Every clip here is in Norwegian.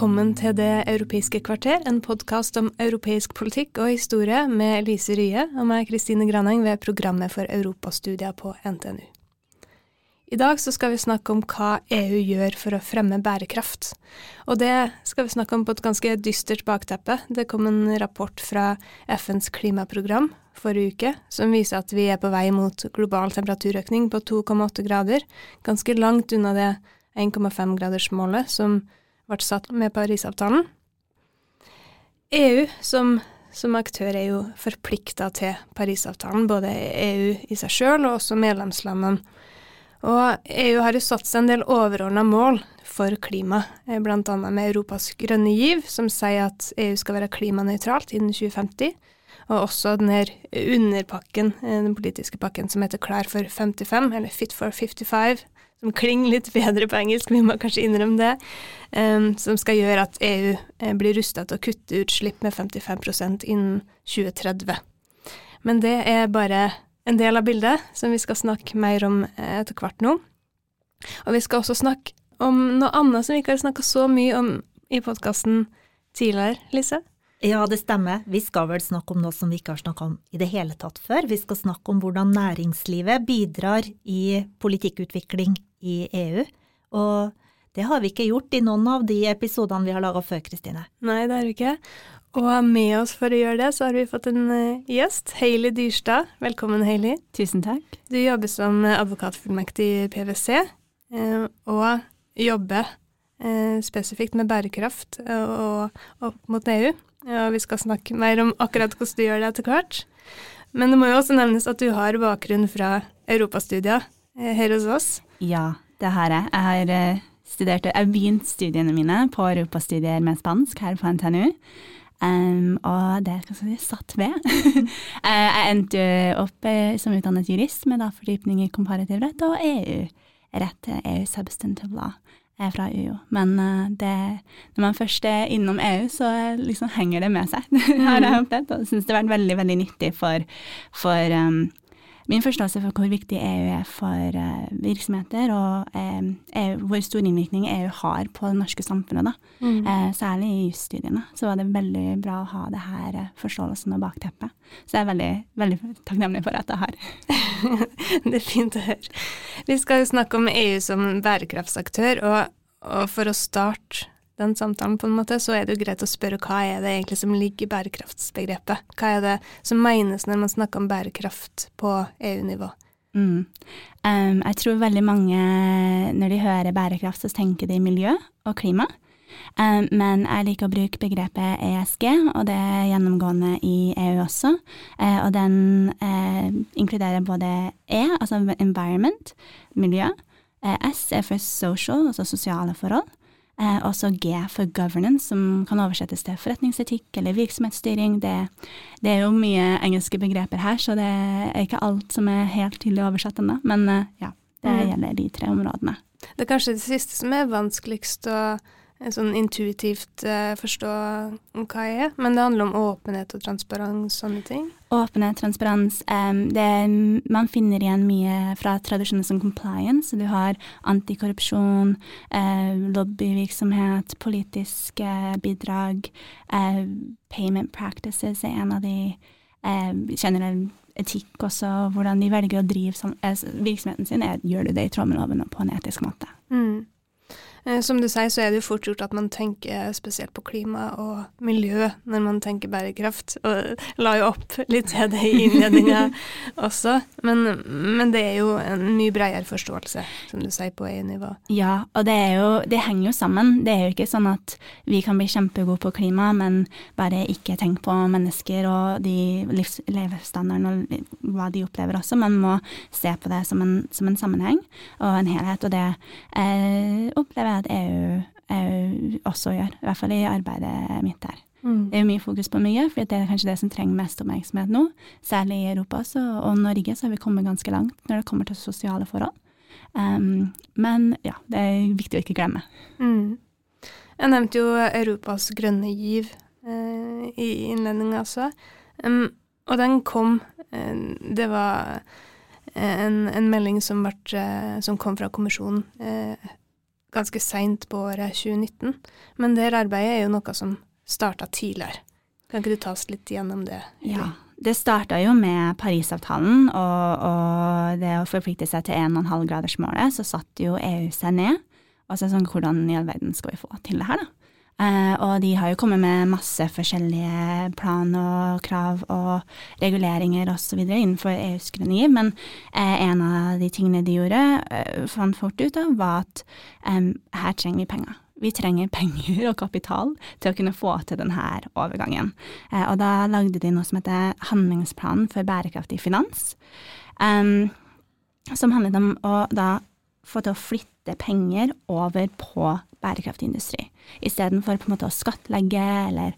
Velkommen til Det europeiske kvarter, en podkast om europeisk politikk og historie med Lise Rye og meg, Kristine Graneng, ved programmet for europastudier på NTNU. I dag skal vi snakke om hva EU gjør for å fremme bærekraft. Og det skal vi snakke om på et ganske dystert bakteppe. Det kom en rapport fra FNs klimaprogram forrige uke som viser at vi er på vei mot global temperaturøkning på 2,8 grader, ganske langt unna det 1,5-gradersmålet som ble satt med Parisavtalen. EU som, som aktør er jo forplikta til Parisavtalen, både EU i seg sjøl og også medlemslandene. Og EU har jo satt seg en del overordna mål for klima, bl.a. med Europas grønne giv, som sier at EU skal være klimanøytralt innen 2050. Og også den her underpakken, den politiske pakken som heter Klær for 55, eller Fit for 55, som klinger litt bedre på engelsk, vi må kanskje innrømme det, um, som skal gjøre at EU blir rusta til å kutte utslipp med 55% innen 2030. Men det er bare en del av bildet som vi skal snakke mer om etter hvert nå. Og vi skal også snakke om noe annet som vi ikke har snakka så mye om i podkasten tidligere, Lise. Ja, det stemmer. Vi skal vel snakke om noe som vi ikke har snakka om i det hele tatt før. Vi skal snakke om hvordan næringslivet bidrar i politikkutvikling i EU. Og det har vi ikke gjort i noen av de episodene vi har laga før, Kristine. Nei, det har vi ikke. Og med oss for å gjøre det, så har vi fått en uh, gjest. Hailey Dyrstad. Velkommen, Hailey. Tusen takk. Du jobber som advokatfullmektig i PwC, uh, og jobber uh, spesifikt med bærekraft og opp mot EU. Og vi skal snakke mer om akkurat hvordan du gjør det etter hvert. Men det må jo også nevnes at du har bakgrunn fra europastudier her hos oss. Ja, det har jeg. Jeg har studert, jeg har begynt studiene mine på europastudier med spansk her på NTNU. Um, og det skal si, satt ved. jeg endte opp som utdannet jurist med da fordypning i komparativ rett og EU-rett, til EU substantive law fra UiO. Men det, når man først er innom EU, så liksom henger det med seg, har jeg opplevd. Og syns det har vært veldig, veldig nyttig for, for um, min forståelse for hvor viktig EU er for uh, virksomheter, og EU, hvor stor innvirkning EU har på det norske samfunnet, da. Mm. Uh, særlig i jusstudiene. Så var det veldig bra å ha det her forståelsen og bakteppet. Så jeg er veldig, veldig takknemlig for at jeg har. det er fint å høre. Vi skal jo snakke om EU som bærekraftsaktør, og, og for å starte den samtalen, på en måte, så er det jo greit å spørre hva er det egentlig som ligger i bærekraftsbegrepet? Hva er det som menes når man snakker om bærekraft på EU-nivå? Mm. Um, jeg tror veldig mange, når de hører bærekraft, så tenker de miljø og klima. Um, men jeg liker å bruke begrepet ESG, og det er gjennomgående i EU også. Uh, og den uh, inkluderer både E, altså environment, miljø. Uh, S er for social, altså sosiale forhold. Eh, også G for governance, som kan oversettes til forretningsetikk eller virksomhetsstyring. Det, det, er jo mye engelske begreper her, så det er ikke alt som er helt tydelig oversatt ennå. Men eh, ja, det mm. gjelder de tre områdene. Det er kanskje det siste som er vanskeligst å sånn intuitivt uh, forstå hva jeg er, men det handler om åpenhet og transparens, sånne ting. Åpenhet, transparens um, det, Man finner igjen mye fra tradisjoner som compliance. Du har antikorrupsjon, uh, lobbyvirksomhet, politiske bidrag. Uh, payment practices er en av de generell etikk også, hvordan de velger å drive virksomheten sin. Er, gjør du det i tråd med loven og på en etisk måte. Mm. Eh, som du sier, så er det jo fort gjort at man tenker spesielt på klima og miljø når man tenker bærekraft, og la jo opp litt til det i innledninga også. Men, men, det er jo en mye bredere forståelse, som du sier, på EU-nivå. Ja, og det, jo, det, henger jo sammen. Det er jo ikke sånn at vi kan bli kjempegode på klima, men bare ikke tenke på mennesker og de levestandarden og hva de opplever også. Man må se på det som en, som en sammenheng og en helhet, og det eh, opplever jeg at EU, EU, også gjør. I hvert fall i arbeidet mitt der. Mm. Det er mye fokus på mye, for det er kanskje det som trenger mest oppmerksomhet nå. Særlig i Europa så, og Norge så har vi kommet ganske langt når det kommer til sosiale forhold. Um, men ja, det er viktig å ikke glemme. Mm. Jeg nevnte jo Europas grønne giv eh, i innledninga også. Um, og den kom eh, Det var en, en melding som, ble, eh, som, kom fra kommisjonen eh, ganske seint på året 2019. Men det arbeidet er jo noe som starta tidligere. Kan ikke du ta oss litt gjennom det? Ja. Det starta jo med Parisavtalen og, og, det å forplikte seg til 1,5-gradersmålet. Så satte jo EU seg ned og sa sånn hvordan i all verden skal vi få til det her, da? Eh, og de har jo kommet med masse forskjellige plan og krav og reguleringer osv. innenfor EUs grønne giv, men eh, en av de tingene de gjorde, eh, fant fort ut av, var at her trenger vi penger. Vi trenger penger og kapital til å kunne få til denne overgangen. og da lagde de noe som heter Handlingsplanen for bærekraftig finans, som handlet om å da få til å flytte penger over på bærekraftig industri. Istedenfor på en måte å skattlegge eller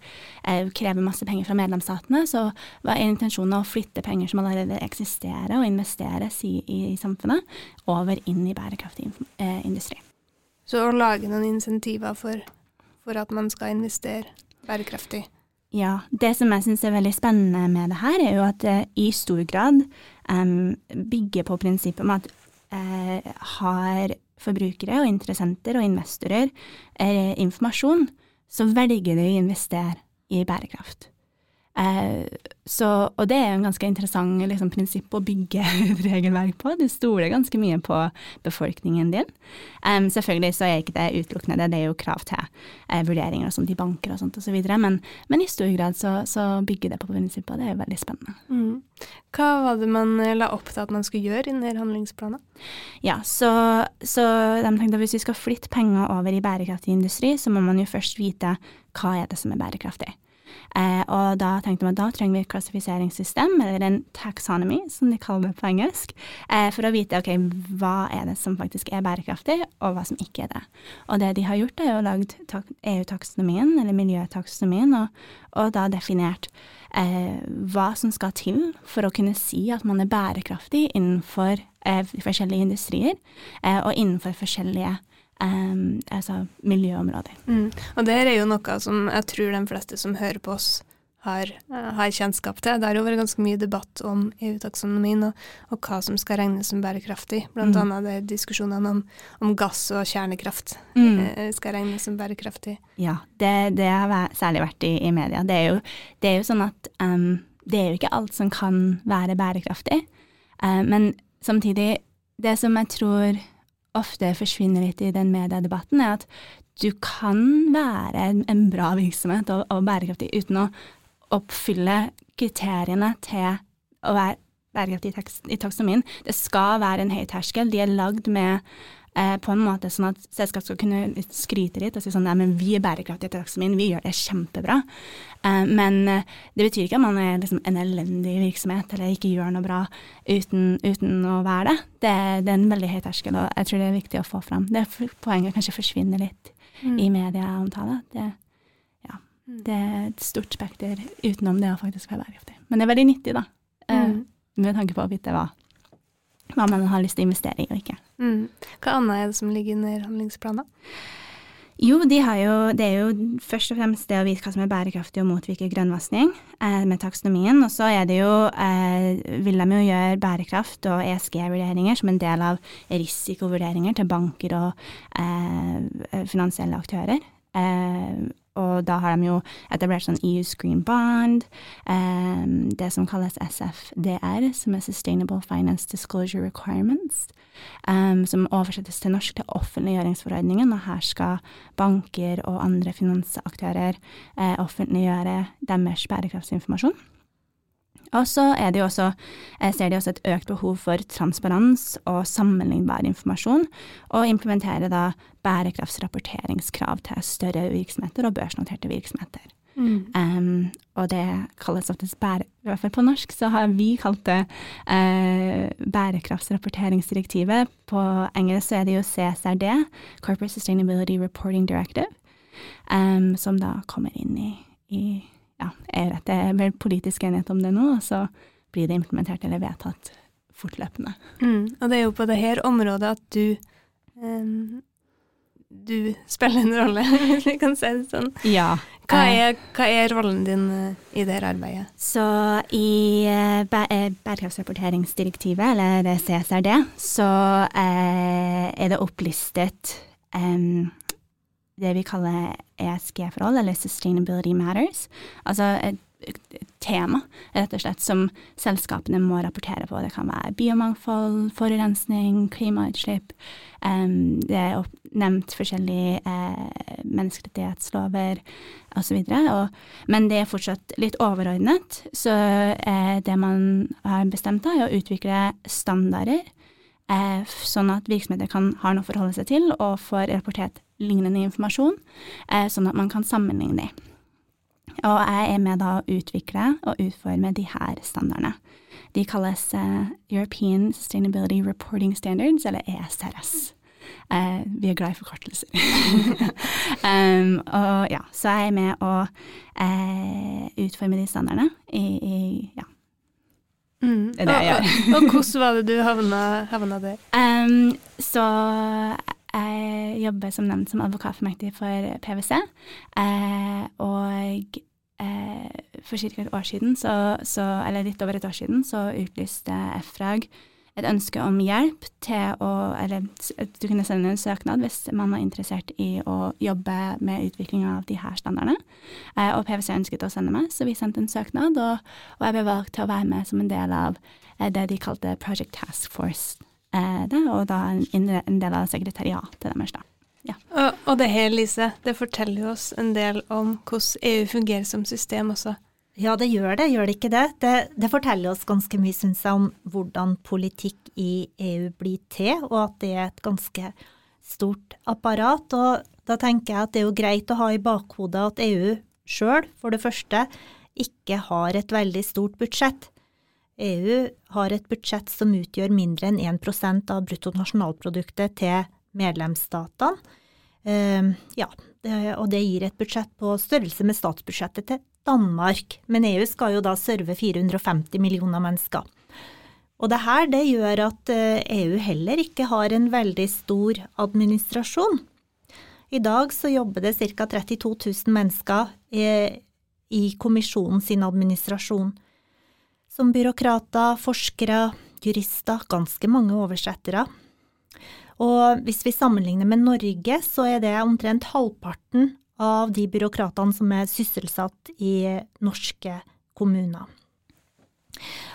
eh, kreve masse penger fra medlemsstatene, så var intensjonen å flytte penger som allerede eksisterer og investeres i, i, i samfunnet, over inn i bærekraftig eh, industri. Så å lage noen insentiver for, for at man skal investere bærekraftig? Ja, det som jeg syns er veldig spennende med det her, er jo at det i stor grad um, bygger på prinsippet om at uh, har forbrukere og interessenter og investorer eh, informasjon, så velger de å investere i bærekraft. Eh, så, og det er en ganske interessant liksom, prinsipp å bygge et regelverk på. Du stoler ganske mye på befolkningen din. Um, selvfølgelig så er ikke det utelukkende det, det er jo krav til eh, vurderinger og sånt i banker og sånt osv. Så men, men i stor grad så, så, bygger det på prinsippet, og det er veldig spennende. Mm. Hva var det man la opp til at man skulle gjøre i denne handlingsplanen? Ja, så, så de tenkte at hvis vi skal flytte penger over i bærekraftig industri, så må man jo først vite hva er det som er bærekraftig. Eh, og da tenkte vi at da trenger vi et klassifiseringssystem, eller en taxonomy, som de kaller det på engelsk, eh, for å vite ok, hva er det som faktisk er bærekraftig, og hva som ikke er det. Og det de har gjort, er å lagd EU-taksonomien, eller miljøtaksonomien, og, og da definert eh, hva som skal til for å kunne si at man er bærekraftig innenfor eh, forskjellige industrier, eh, og innenfor forskjellige um, altså miljøområder. Mm. Og det er jo noe som jeg tror de fleste som hører på oss, har, uh, har kjennskap til. Det har jo vært ganske mye debatt om EU-taksonomien og, og, hva som skal regnes som bærekraftig. Blant mm. annet det diskusjonene om, om, gass og kjernekraft mm. uh, skal regnes som bærekraftig. Ja, det, det har særlig vært i, i media. Det er, jo, det er, jo, sånn at um, det er jo ikke alt som kan være bærekraftig. Uh, men samtidig, det som jeg tror ofte forsvinner litt i den mediedebatten, er at du kan være en, bra virksomhet og, og, bærekraftig uten å oppfylle kriteriene til å være bærekraftig i, taksonomien. Det skal være en høy terskel. De er lagd med eh, på en måte sånn at selskap skal kunne skryte litt og si sånn nei, men vi er bærekraftige i taksonomien, vi gjør det kjempebra. Eh, men eh, det betyr ikke at man er liksom en elendig virksomhet eller ikke gjør noe bra uten, uten å være det. det. det. er en veldig høy terskel, og jeg tror det er viktig å få fram. Det poenget kanskje forsvinner litt mm. i medieomtale. Det, ja, mm. det er et stort spekter utenom det å faktisk være bærekraftig. Men det er veldig nyttig, da. Mm. Med tanke på å vite hva hva man har lyst til å investere i og ikke. Mm. Hva annet er det som ligger under handlingsplanen? Jo, de jo, det er jo først og fremst det å vite hva som er bærekraftig og motvirke grønnvasking eh, med taksonomien. Og så er det jo, eh, vil de jo gjøre bærekraft og ESG-vurderinger som en del av risikovurderinger til banker og eh, finansielle aktører. Og da har de jo etablert sånn EU's Green Bond, um, det som kalles SFDR, som er Sustainable Finance Disclosure Requirements, um, som oversettes til norsk til offentliggjøringsforordningen, og her skal banker og andre finansaktører uh, offentliggjøre deres bærekraftsinformasjon. Og så er også, ser de også et økt behov for transparens og sammenlignbar informasjon, og implementere da bærekraftsrapporteringskrav til større virksomheter og børsnoterte virksomheter. Mm. Um, og det kalles oftest bære... I hvert fall på norsk så har vi kalt det uh, bærekraftsrapporteringsdirektivet. På engelsk så er det jo CSRD, Corporate Sustainability Reporting Directive, um, som da kommer inn i, i ja, er at det er vel politisk enighet om det nå, og så blir det implementert eller vedtatt fortløpende. Mm, og det er jo på det her området at du um, du spiller en rolle, hvis vi kan si det sånn. Ja. Hva eh, er, hva er rollen din uh, i dette arbeidet? Så i uh, bærekraftsrapporteringsdirektivet, eller CSRD, så er det opplistet um, det vi kaller ESG-forhold, eller Sustainability Matters. Altså et, et, tema, rett og slett, som selskapene må rapportere på. Det kan være biomangfold, forurensning, klimautslipp. Um, det er nevnt forskjellige eh, menneskerettighetslover osv. Men det er fortsatt litt overordnet. Så eh, det man har bestemt, er å utvikle standarder eh, sånn at virksomheter kan, ha noe å forholde seg til og får rapportert lignende informasjon, eh, sånn at man kan sammenligne dem. Og jeg er med da å utvikle og utforme de her standardene. De kalles uh, European Sustainability Reporting Standards, eller ESRS. Uh, vi er glad i forkortelser. um, og ja, så jeg er med å uh, utforme de standardene i, i ja, Mm. Det er det jeg gjør. og, og, hvordan var det du havna, havna der? Um, så jeg jobber som nevnt som advokatformektig for PwC, eh, og eh, for ca. et år siden, så, så, eller litt over et år siden, så utlyste FRAG et ønske om hjelp til å Eller du kunne sende en søknad hvis man var interessert i å jobbe med utvikling av de her standardene. Eh, og PwC ønsket å sende meg, så vi sendte en søknad, og, og jeg ble valgt til å være med som en del av eh, det de kalte Project Task Force det, og da en, en, del av sekretariatet deres. da. Ja. Og, og, det her, Lise, det forteller jo oss en del om hvordan EU fungerer som system også. Ja, det gjør det, gjør det ikke det? Det, det forteller oss ganske mye, syns jeg, om hvordan politikk i EU blir til, og at det er et ganske stort apparat. Og da tenker jeg at det er jo greit å ha i bakhodet at EU sjøl, for det første, ikke har et veldig stort budsjett. EU har et budsjett som utgjør mindre enn 1% av bruttonasjonalproduktet til medlemsstatene. Uh, ja, det, og det gir et budsjett på størrelse med statsbudsjettet til Danmark. Men EU skal jo da serve 450 millioner mennesker. Og det her det gjør at EU eh, heller ikke har en veldig stor administrasjon. I dag så jobber det ca. 32 000 mennesker i, i kommisjonen sin administrasjon som byråkrater, forskere, jurister, ganske mange oversettere. Og hvis vi sammenligner med Norge, så er det omtrent halvparten av de byråkratene som er sysselsatt i norske kommuner.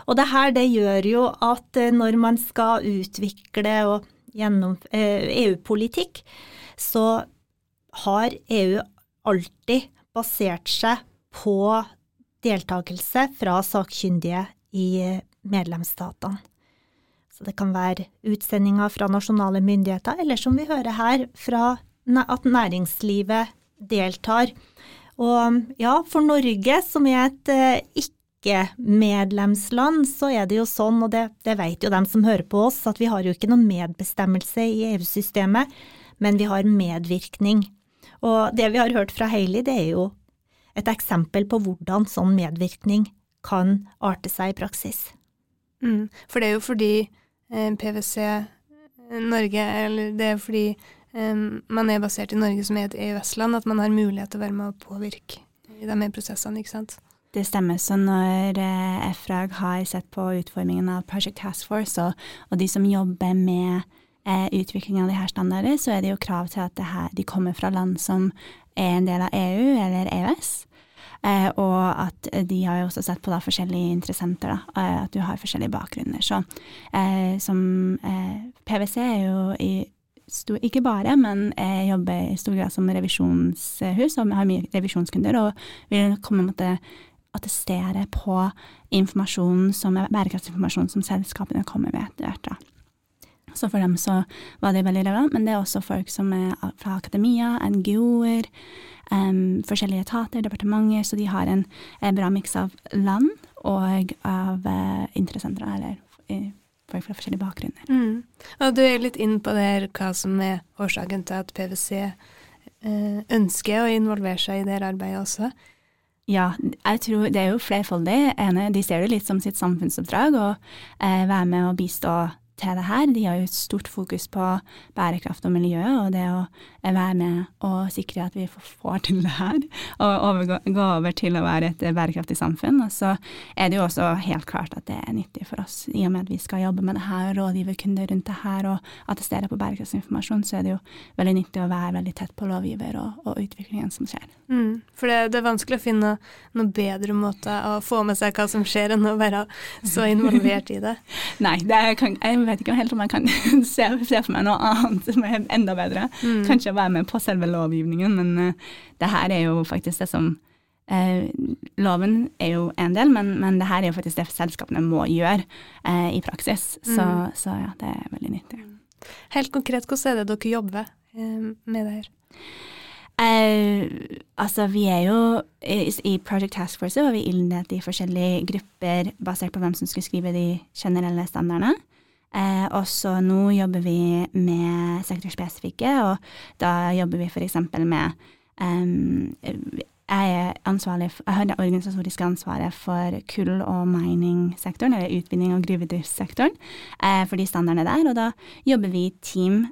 Og det her det gjør jo at eh, når man skal utvikle eh, EU-politikk, så har EU alltid basert seg på deltakelse fra sakkyndige i medlemsstatene. Så det kan være utsendinger fra nasjonale myndigheter, eller som vi hører her, fra at næringslivet deltar. Og ja, for Norge, som er et eh, ikke-medlemsland, så er det jo sånn, og det, det vet jo dem som hører på oss, at vi har jo ikke noen medbestemmelse i EU-systemet, men vi har medvirkning. Og det vi har hørt fra Hailey, det er jo et eksempel på hvordan sånn medvirkning kan arte seg i praksis. Mm, for det er jo fordi eh, PwC eh, Norge, eller det er fordi eh, man er basert i Norge som er et EØS-land, at man har mulighet til å være med å påvirke i de her prosessene, ikke sant? Det stemmer. Så når EFRAG har sett på utformingen av Project Task Force, og, og de som jobber med eh, utvikling av de her standarder, så er det jo krav til at her, de kommer fra land som er en del av EU eller EØS. Eh, og at de har jo også sett på da forskjellige interessenter, da, eh, at du har forskjellige bakgrunner. Så eh, som eh, PwC er jo i stor, ikke bare, men jeg jobber i stor grad som revisjonshus og har mye revisjonskunder, og vil komme med å attestere på informasjon som er bærekraftsinformasjon som selskapene kommer med etter hvert. Så for dem så var det veldig relevant, men det er også folk som er fra akademia, NGO-er, um, forskjellige etater, departementer, så de har en, en bra miks av land og av uh, interessenter, eller uh, folk fra forskjellige bakgrunner. Mm. Og du er litt inn på det her, hva som er årsaken til at PwC uh, ønsker å involvere seg i det arbeidet også. Ja, jeg tror det er jo flerfoldig. Ene, de ser det litt som sitt samfunnsoppdrag å eh, være med og bistå til det her. De har jo et stort fokus på bærekraft og miljø, og det å være med og sikre at vi får til det her. Og overgå, gå over til å være et bærekraftig samfunn. Og så er det jo også helt klart at det er nyttig for oss. I og med at vi skal jobbe med det her, rådgive kunder rundt det her og attestere på bærekraftsinformasjon, så er det jo veldig nyttig å være veldig tett på lovgiver og, og utviklingen som skjer. Mm, for det, det, er vanskelig å finne noen bedre måte å få med seg hva som skjer, enn å være så involvert i det. Nei, det kan, jeg vet ikke helt om jeg kan se, se, for meg noe annet som er enda bedre. Mm. Kanskje være med på selve lovgivningen, men uh, det her er jo faktisk det som uh, Loven er jo en del, men, men, det her er jo faktisk det selskapene må gjøre uh, i praksis. Så, mm. så, ja, det er veldig nyttig. Helt konkret, hvordan er det dere jobber med det her? Uh, altså, vi er jo i, i Project Task Force var vi inndelt i forskjellige grupper basert på hvem som skulle skrive de generelle standardene. Uh, og så nå jobber vi med sektorspesifikke, og da jobber vi f.eks. med um, jeg er ansvarlig for, jeg har det organisatoriske ansvaret for kull- og mining-sektoren, eller utvinning- og gruvedriftssektoren, eh, for de standardene der, og da jobber vi i team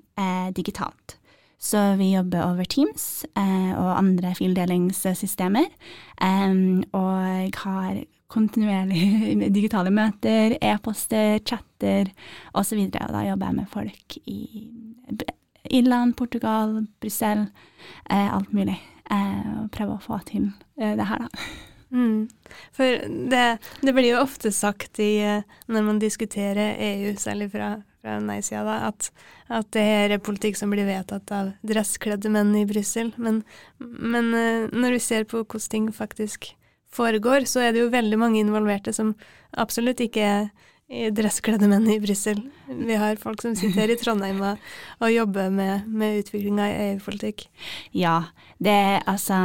digitalt. Så vi jobber over Teams eh, og andre fildelingssystemer. eh, og har kontinuerlig digitale møter, e-poster, chatter osv. Og, og da jobber jeg med folk i Irland, Portugal, Brussel, eh, alt mulig. Eh, og prøver å få til eh, det her, da. Mm. For det, det, blir jo ofte sagt i, eh, når man diskuterer EU, særlig fra fra nei-sida, at, at, det er politikk som blir vedtatt av dresskledde menn i Brussel. Men, men, eh, når vi ser på hvordan ting faktisk foregår, så er det jo veldig mange involverte som absolutt ikke er dresskledde menn i Brussel. Vi har folk som sitter her i Trondheim og, og jobber med, med utviklinga i EU-politikk. Ja, det er altså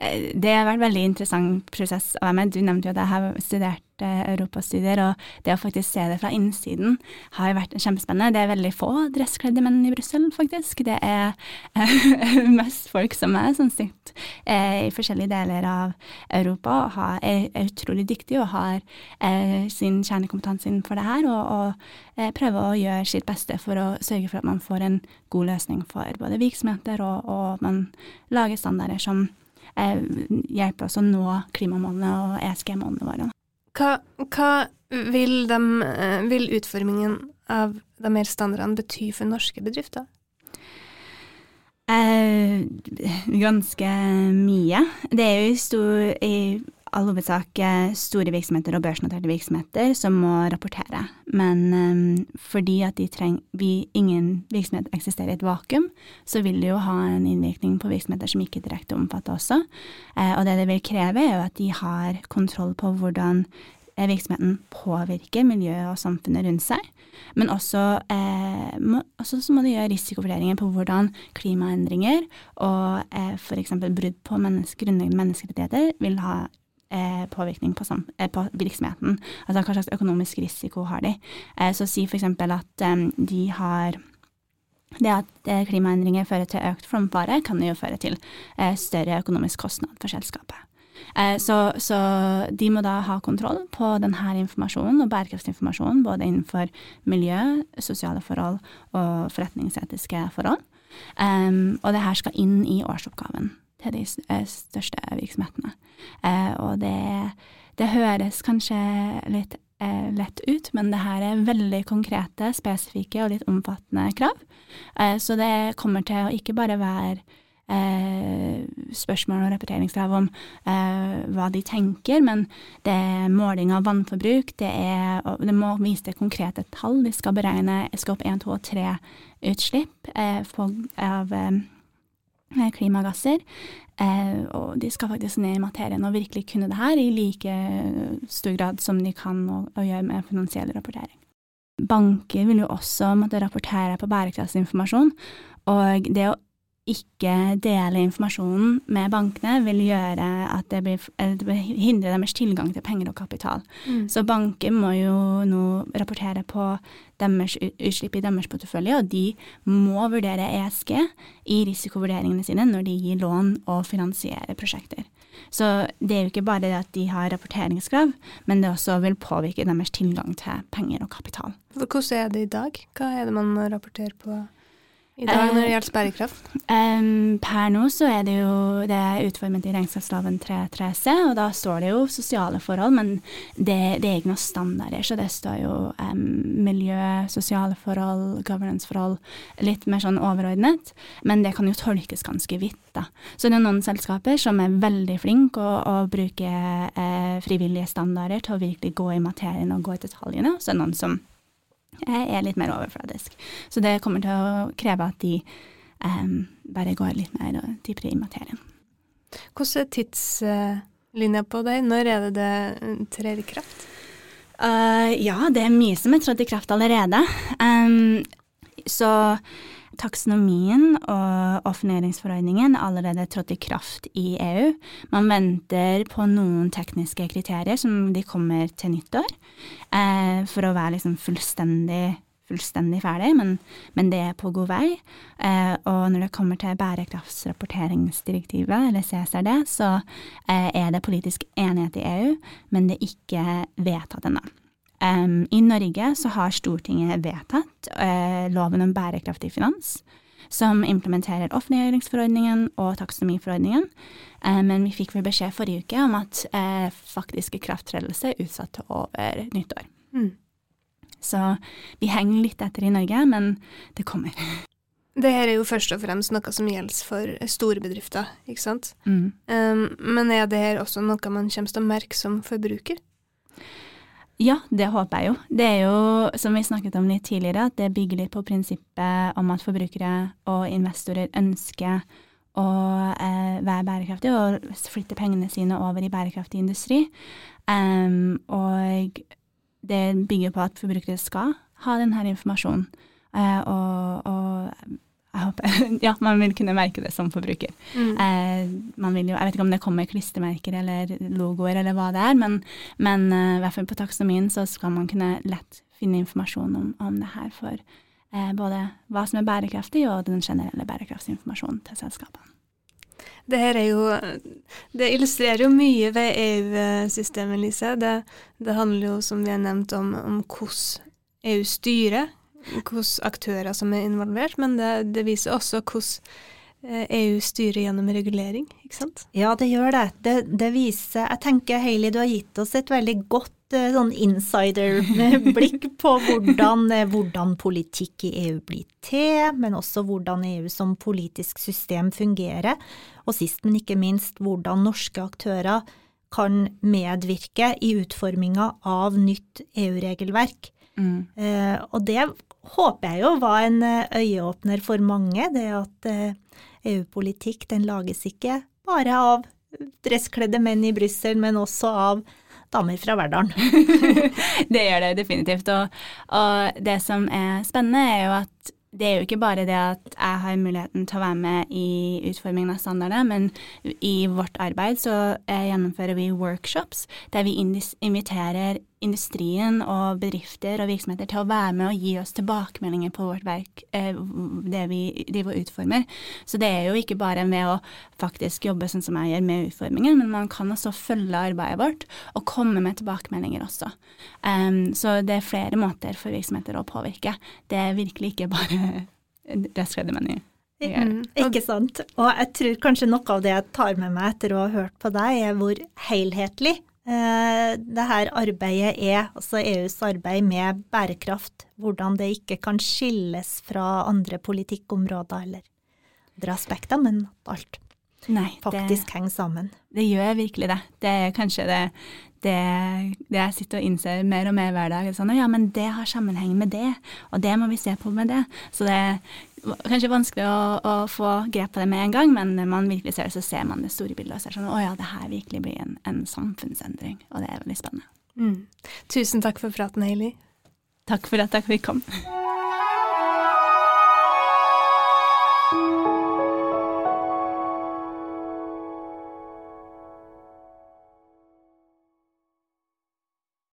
eh, det har vært en veldig interessant prosess å være med. Du nevnte jo at jeg har studert europastudier, og det å faktisk se det fra innsiden har vært kjempespennende. Det er veldig få dresskledde menn i Brussel, faktisk. Det er eh, mest folk som er sånn sitt eh, i forskjellige deler av Europa og har, er, utrolig dyktige og har eh, sin kjernekompetanse innenfor det her, og, og eh, prøver å gjøre sitt beste for å sørge for at man får en god løsning for både virksomheter, og, og man lager standarder som eh, hjelper oss å nå klimamålene og ESG-målene våre. Hva, hva vil, de, eh, vil, utformingen av de mer standardene bety for norske bedrifter? Eh, ganske mye. Det er jo stor, i all hovedsak eh, store virksomheter og børsnoterte virksomheter som må rapportere. Men um, fordi at treng, vi, ingen virksomhet eksisterer i et vakuum, så vil det jo ha en innvirkning på virksomheter som ikke direkte omfatter også. Uh, og det det vil kreve, er jo at de har kontroll på hvordan virksomheten påvirker miljøet og samfunnet rundt seg. Men også, eh, må, også så må de gjøre risikovurderinger på hvordan klimaendringer og eh, f.eks. brudd på menneske, grunnleggende menneskerettigheter vil ha eh, påvirkning på, eh, på, virksomheten. Altså hva slags økonomisk risiko har de. Eh, så si f.eks. at de har det at klimaendringer fører til økt flomfare, kan jo føre til større økonomisk kostnad for selskapet. Så, så, de må da ha kontroll på denne informasjonen og bærekraftsinformasjonen, både innenfor miljø, sosiale forhold og forretningsetiske forhold. Og det her skal inn i årsoppgaven til de største virksomhetene. Eh, og det, det høres kanskje litt eh, lett ut, men det her er veldig konkrete, spesifikke og litt omfattende krav. Eh, så det kommer til å ikke bare være eh, spørsmål og rapporteringskrav om eh, hva de tenker, men det er måling av vannforbruk, det, er, det må vise til konkrete tall. De skal beregne skop 1, 2 og 3-utslipp eh, av klimagasser. Eh, og de skal faktisk ned i materien og virkelig kunne det her i like stor grad som de kan å, å gjøre med finansiell rapportering. Banker vil jo også måtte rapportere på bærekraftsinformasjon, og det å ikke dele informasjonen med bankene, vil gjøre at det blir, det blir hindre deres tilgang til penger og kapital. Mm. Så banker må jo nå rapportere på deres utslipp i deres portefølje, og de må vurdere ESG i risikovurderingene sine når de gir lån og finansierer prosjekter. Så det er jo ikke bare det at de har rapporteringskrav, men det også vil påvirke deres tilgang til penger og kapital. Hvordan er det i dag? Hva er det man rapporterer på? I dag når det eh, gjelder bærekraft? Um, per nå så er det jo det er utformet i regnskapsloven 3.3c, og da står det jo sosiale forhold, men det, det er ikke noen standarder. Så det står jo um, miljø, sosiale forhold, governance-forhold, litt mer sånn overordnet. Men det kan jo tolkes ganske vidt, da. Så det er noen selskaper som er veldig flinke å, og bruke eh, frivillige standarder til å virkelig gå i materien og gå i detaljene, og så er det noen som er litt mer overfladisk. Så det kommer til å kreve at de um, bare går litt mer dypere i materien. Hvordan er tidslinja på deg? Når er det det trer i kraft? Uh, ja, det er mye som er trådt i kraft allerede. Um, så Taksonomien og offentliggjøringsforordningen er allerede trådt i kraft i EU. Man venter på noen tekniske kriterier som de kommer til nyttår, eh, for å være liksom fullstendig, fullstendig ferdig, men, men, det er på god vei. Eh, og når det kommer til bærekraftsrapporteringsdirektivet, eller CSRD, så eh, er det politisk enighet i EU, men det er ikke vedtatt ennå. Um, I Norge så har Stortinget vedtatt uh, loven om bærekraftig finans, som implementerer offentliggjøringsforordningen og taksonomiforordningen. Uh, men vi fikk vel beskjed forrige uke om at uh, faktisk krafttredelse er utsatt til over nyttår. Mm. Så vi henger litt etter i Norge, men det kommer. Det her er jo først og fremst noe som gjelder for store bedrifter, ikke sant. Mm. Um, men er det her også noe man kommer til å merke som forbruker? Ja, det håper jeg jo. Det er jo, som vi snakket om litt tidligere, at det bygger litt på prinsippet om at forbrukere og investorer ønsker å eh, være bærekraftige og flytte pengene sine over i bærekraftig industri. Um, og det bygger på at forbrukere skal ha denne informasjonen. Uh, og, og ja, man vil kunne merke det som forbruker. Mm. Eh, man vil jo, jeg vet ikke om det kommer klistremerker eller logoer eller hva det er, men, men uh, i hvert fall på taksonomien så skal man kunne lett finne informasjon om, om det her for eh, både hva som er bærekraftig og den generelle bærekraftsinformasjonen til selskapene. Det her er jo Det illustrerer jo mye ved EU-systemet, Lise. Det, det, handler jo, som vi har nevnt, om, om hvordan EU styrer hvilke aktører som er involvert, men det, det viser også hvordan EU eh, styrer gjennom regulering, ikke sant? Ja, det gjør det. Det, det viser Jeg tenker Hayley, du har gitt oss et veldig godt eh, sånn insider-blikk på hvordan, eh, hvordan, politikk i EU blir til, men også hvordan EU som politisk system fungerer, og sist, men ikke minst hvordan norske aktører kan medvirke i utforminga av nytt EU-regelverk. Mm. Eh, og det håper jeg jo var en eh, øyeåpner for mange, det at EU-politikk eh, e den lages ikke bare av dresskledde menn i Brussel, men også av damer fra Verdalen. det gjør det definitivt. Og, og, det som er spennende, er jo at det er jo ikke bare det at jeg har muligheten til å være med i utformingen av standarder, men i vårt arbeid så gjennomfører vi workshops der vi inviterer industrien og bedrifter og virksomheter til å være med og gi oss tilbakemeldinger på vårt verk, eh, det vi driver og utformer. Så det er jo ikke bare med å faktisk jobbe sånn som jeg gjør med utformingen, men man kan også følge arbeidet vårt og komme med tilbakemeldinger også. Um, så det er flere måter for virksomheter å påvirke. Det er virkelig ikke bare restskreddermeny. Mm, ikke sant. Og jeg tror kanskje noe av det jeg tar med meg etter å ha hørt på deg, er hvor helhetlig det her arbeidet er, altså EUs arbeid med bærekraft, hvordan det ikke kan skilles fra andre politikkområder eller andre aspekter, men alt Nei, faktisk henger sammen. Det gjør virkelig det. Det er kanskje det, det, det jeg sitter og innser mer og mer hver dag. Sånn, ja, men det har sammenheng med det, og det må vi se på med det. Så det kanskje vanskelig å, å få grep på det med en gang, men når man virkelig ser det, så ser man det store bildet og ser sånn å ja, det her virkelig blir en, en samfunnsendring, og det er veldig spennende. Mm. Tusen takk for praten, Hailey. Takk for at jeg fikk komme.